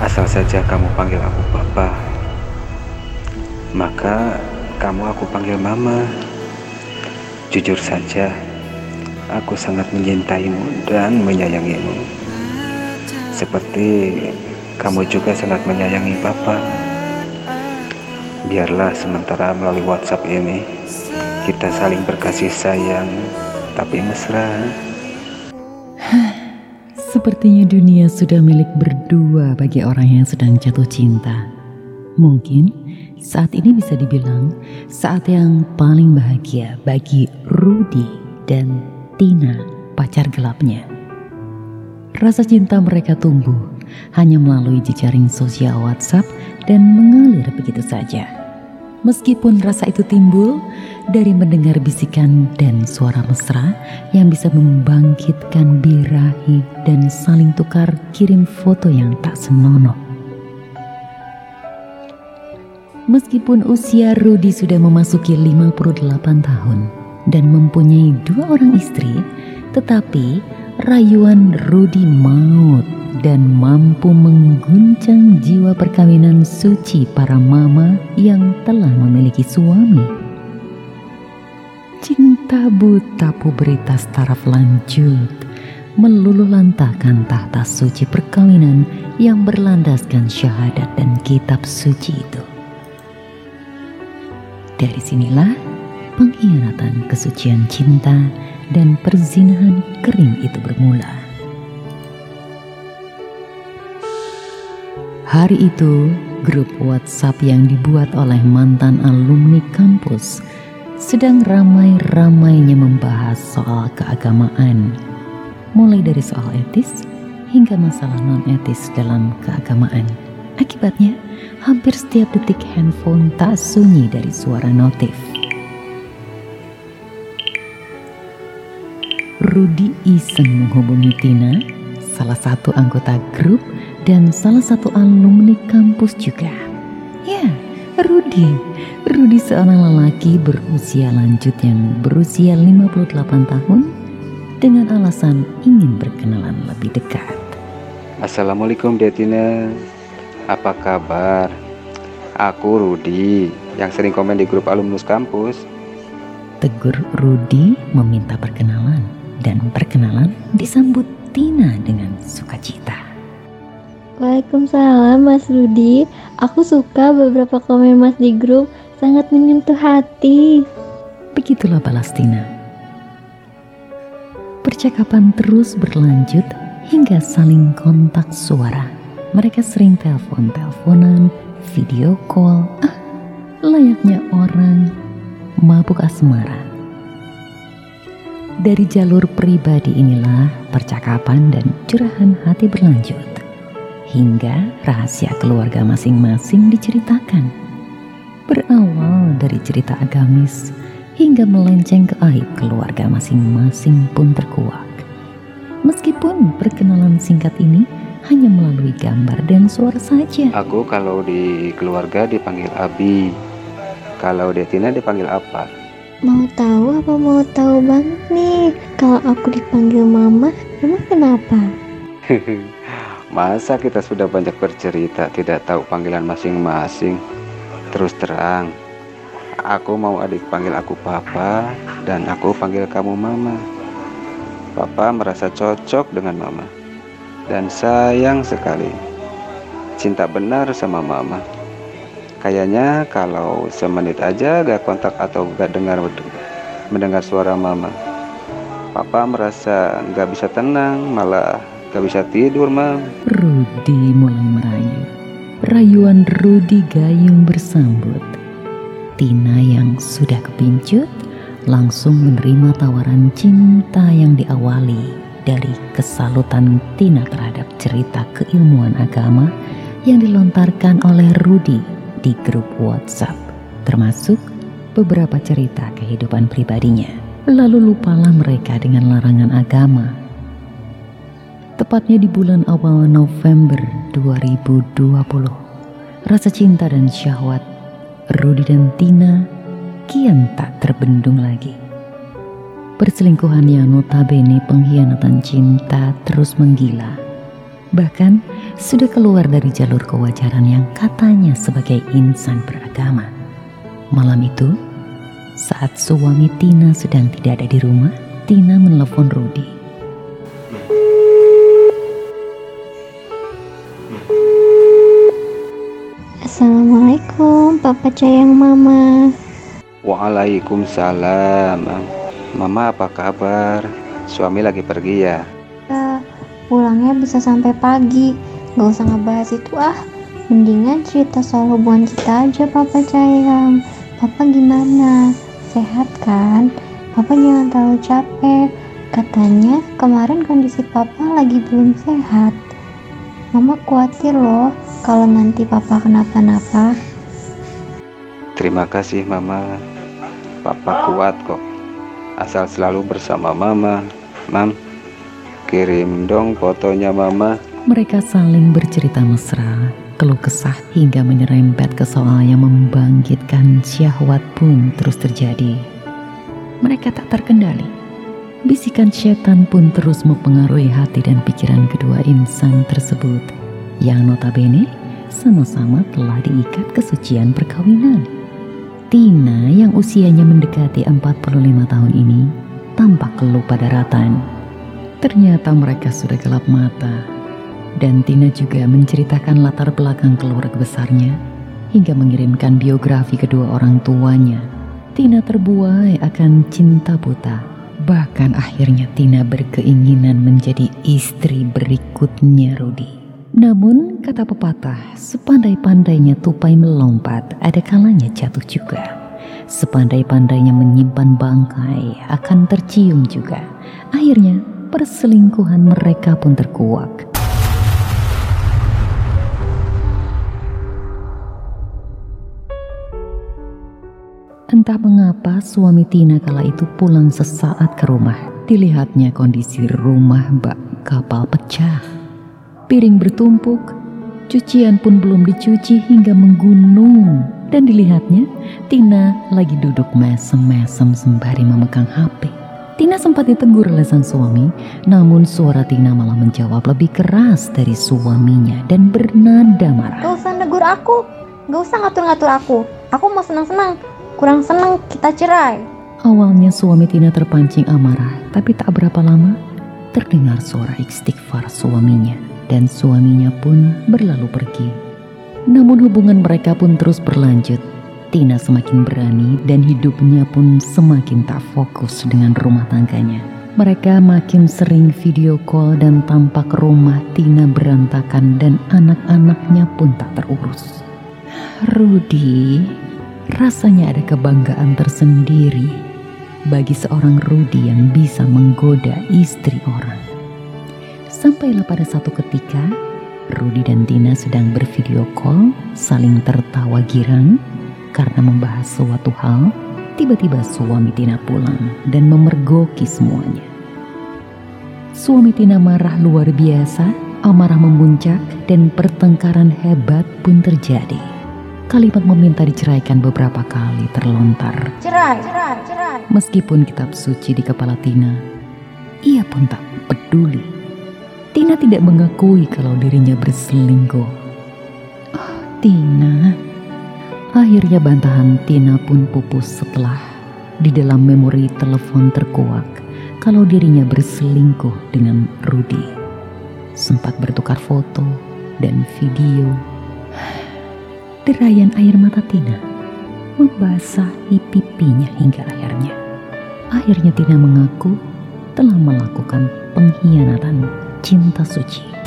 Asal saja kamu panggil aku Papa, maka kamu aku panggil Mama. Jujur saja, aku sangat mencintaimu dan menyayangimu. Seperti kamu juga sangat menyayangi Papa. Biarlah sementara melalui WhatsApp ini kita saling berkasih sayang tapi mesra. Sepertinya dunia sudah milik berdua bagi orang yang sedang jatuh cinta. Mungkin saat ini bisa dibilang saat yang paling bahagia bagi Rudy dan Tina, pacar gelapnya. Rasa cinta mereka tumbuh hanya melalui jejaring sosial WhatsApp dan mengalir begitu saja. Meskipun rasa itu timbul dari mendengar bisikan dan suara mesra yang bisa membangkitkan birahi dan saling tukar kirim foto yang tak senonoh. Meskipun usia Rudi sudah memasuki 58 tahun dan mempunyai dua orang istri, tetapi rayuan Rudi maut dan mampu mengguncang jiwa perkawinan suci para mama yang telah memiliki suami. Cinta buta pubertas taraf lanjut meluluh lantakan tahta suci perkawinan yang berlandaskan syahadat dan kitab suci itu. Dari sinilah pengkhianatan kesucian cinta dan perzinahan kering itu bermula. Hari itu, grup WhatsApp yang dibuat oleh mantan alumni kampus sedang ramai-ramainya membahas soal keagamaan, mulai dari soal etis hingga masalah non-etis dalam keagamaan. Akibatnya, hampir setiap detik handphone tak sunyi dari suara notif. Rudi iseng menghubungi Tina, salah satu anggota grup dan salah satu alumni kampus juga. Ya, Rudi. Rudi seorang lelaki berusia lanjut yang berusia 58 tahun dengan alasan ingin berkenalan lebih dekat. Assalamualaikum Detina. Apa kabar? Aku Rudi yang sering komen di grup alumnus kampus. Tegur Rudi meminta perkenalan dan perkenalan disambut Tina dengan sukacita. Waalaikumsalam Mas Rudi. Aku suka beberapa komen Mas di grup, sangat menyentuh hati. Begitulah balas Tina. Percakapan terus berlanjut hingga saling kontak suara. Mereka sering telepon-teleponan, video call, ah, layaknya orang mabuk asmara. Dari jalur pribadi inilah percakapan dan curahan hati berlanjut hingga rahasia keluarga masing-masing diceritakan. Berawal dari cerita agamis hingga melenceng ke aib keluarga masing-masing pun terkuak. Meskipun perkenalan singkat ini hanya melalui gambar dan suara saja. Aku kalau di keluarga dipanggil Abi. Kalau Detina dipanggil apa? Mau tahu apa mau tahu banget nih? Kalau aku dipanggil mama, emang kenapa? Masa kita sudah banyak bercerita tidak tahu panggilan masing-masing? Terus terang, aku mau adik panggil aku papa dan aku panggil kamu mama. Papa merasa cocok dengan mama dan sayang sekali. Cinta benar sama mama. Kayaknya kalau semenit aja gak kontak atau gak dengar mendengar suara mama, papa merasa gak bisa tenang, malah Gak bisa tidur, Mam. Rudi mulai merayu. Rayuan Rudi gayung bersambut. Tina yang sudah kepincut langsung menerima tawaran cinta yang diawali dari kesalutan Tina terhadap cerita keilmuan agama yang dilontarkan oleh Rudi di grup WhatsApp, termasuk beberapa cerita kehidupan pribadinya. Lalu lupalah mereka dengan larangan agama tepatnya di bulan awal November 2020. Rasa cinta dan syahwat Rudi dan Tina kian tak terbendung lagi. Perselingkuhan yang notabene pengkhianatan cinta terus menggila. Bahkan sudah keluar dari jalur kewajaran yang katanya sebagai insan beragama. Malam itu, saat suami Tina sedang tidak ada di rumah, Tina menelpon Rudi. Assalamualaikum, Papa sayang Mama. Waalaikumsalam. Mama apa kabar? Suami lagi pergi ya? Ya, pulangnya bisa sampai pagi. Gak usah ngebahas itu ah. Mendingan cerita soal hubungan kita aja, Papa sayang. Papa gimana? Sehat kan? Papa jangan terlalu capek. Katanya kemarin kondisi Papa lagi belum sehat. Mama khawatir loh kalau nanti Papa kenapa-napa. Terima kasih Mama. Papa kuat kok. Asal selalu bersama Mama. Mam, kirim dong fotonya Mama. Mereka saling bercerita mesra, keluh kesah hingga menyerempet ke soal yang membangkitkan syahwat pun terus terjadi. Mereka tak terkendali. Bisikan setan pun terus mempengaruhi hati dan pikiran kedua insan tersebut yang notabene sama-sama telah diikat kesucian perkawinan. Tina yang usianya mendekati 45 tahun ini tampak kelupa daratan. Ternyata mereka sudah gelap mata. Dan Tina juga menceritakan latar belakang keluarga besarnya hingga mengirimkan biografi kedua orang tuanya. Tina terbuai akan cinta buta. Bahkan akhirnya Tina berkeinginan menjadi istri berikutnya Rudi. Namun kata pepatah, sepandai-pandainya tupai melompat, ada kalanya jatuh juga. Sepandai-pandainya menyimpan bangkai akan tercium juga. Akhirnya perselingkuhan mereka pun terkuak. Entah mengapa suami Tina kala itu pulang sesaat ke rumah. Dilihatnya kondisi rumah bak kapal pecah. Piring bertumpuk, cucian pun belum dicuci hingga menggunung. Dan dilihatnya Tina lagi duduk mesem-mesem sembari memegang HP. Tina sempat ditegur oleh sang suami, namun suara Tina malah menjawab lebih keras dari suaminya dan bernada marah. Gak usah negur aku, gak usah ngatur-ngatur aku. Aku mau senang-senang, kurang senang kita cerai. Awalnya suami Tina terpancing amarah, tapi tak berapa lama terdengar suara istighfar suaminya dan suaminya pun berlalu pergi. Namun hubungan mereka pun terus berlanjut. Tina semakin berani dan hidupnya pun semakin tak fokus dengan rumah tangganya. Mereka makin sering video call dan tampak rumah Tina berantakan dan anak-anaknya pun tak terurus. Rudi, rasanya ada kebanggaan tersendiri bagi seorang Rudi yang bisa menggoda istri orang. Sampailah pada satu ketika, Rudi dan Tina sedang bervideo call, saling tertawa girang karena membahas suatu hal. Tiba-tiba suami Tina pulang dan memergoki semuanya. Suami Tina marah luar biasa, amarah memuncak, dan pertengkaran hebat pun terjadi. Kalimat meminta diceraikan beberapa kali terlontar. Cerai, cerai, cerai. Meskipun kitab suci di kepala Tina, ia pun tak peduli. Tina tidak mengakui kalau dirinya berselingkuh. Oh, Tina. Akhirnya bantahan Tina pun pupus setelah di dalam memori telepon terkuak kalau dirinya berselingkuh dengan Rudi. Sempat bertukar foto dan video. Derayan air mata Tina membasahi pipinya hingga akhirnya. Akhirnya Tina mengaku telah melakukan pengkhianatan cinta suci.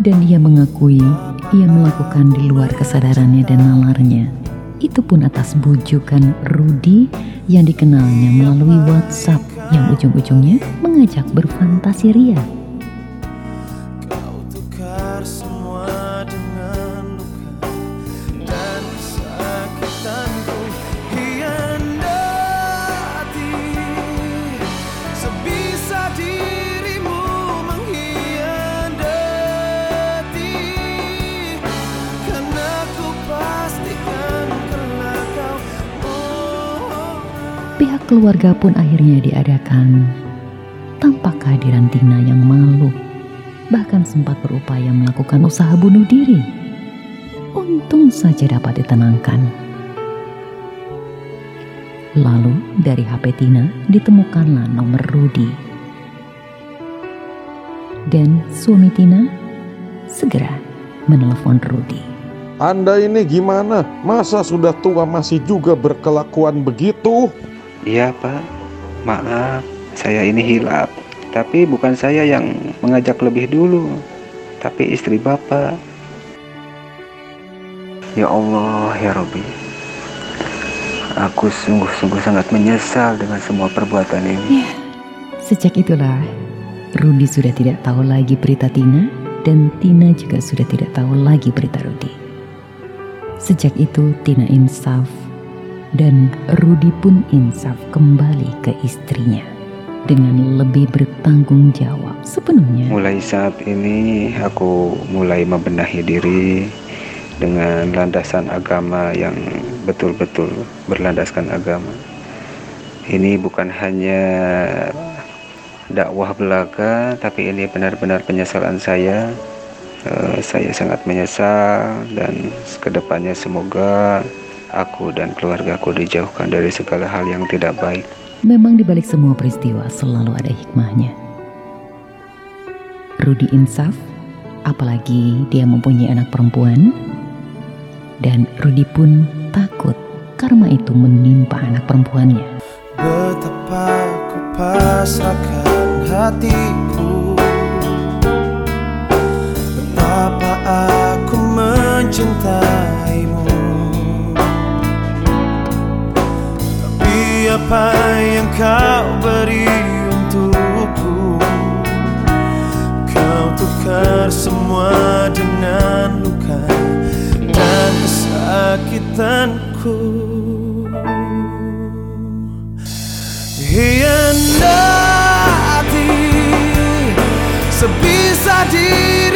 Dan ia mengakui ia melakukan di luar kesadarannya dan nalarnya. Itu pun atas bujukan Rudi yang dikenalnya melalui WhatsApp yang ujung-ujungnya mengajak berfantasi ria. Keluarga pun akhirnya diadakan tanpa kehadiran Tina yang malu. Bahkan sempat berupaya melakukan usaha bunuh diri. Untung saja dapat ditenangkan. Lalu dari HP Tina ditemukanlah nomor Rudi. Dan suami Tina segera menelpon Rudi. Anda ini gimana? Masa sudah tua masih juga berkelakuan begitu? Iya pak, maaf saya ini hilap. Tapi bukan saya yang mengajak lebih dulu, tapi istri bapak. Ya Allah ya Robi, aku sungguh-sungguh sangat menyesal dengan semua perbuatan ini. Sejak itulah Rudi sudah tidak tahu lagi berita Tina dan Tina juga sudah tidak tahu lagi berita Rudi. Sejak itu Tina insaf dan Rudi pun insaf kembali ke istrinya dengan lebih bertanggung jawab sepenuhnya. Mulai saat ini aku mulai membenahi diri dengan landasan agama yang betul-betul berlandaskan agama. Ini bukan hanya dakwah belaka, tapi ini benar-benar penyesalan saya. Eh, saya sangat menyesal dan ke depannya semoga aku dan keluargaku dijauhkan dari segala hal yang tidak baik. Memang di balik semua peristiwa selalu ada hikmahnya. Rudi insaf, apalagi dia mempunyai anak perempuan, dan Rudi pun takut karma itu menimpa anak perempuannya. Betapa ku pasrahkan hatiku Betapa aku mencintaimu apa yang kau beri untukku? Kau tukar semua dengan luka Dan kesakitanku. Hianati sebisa dirimu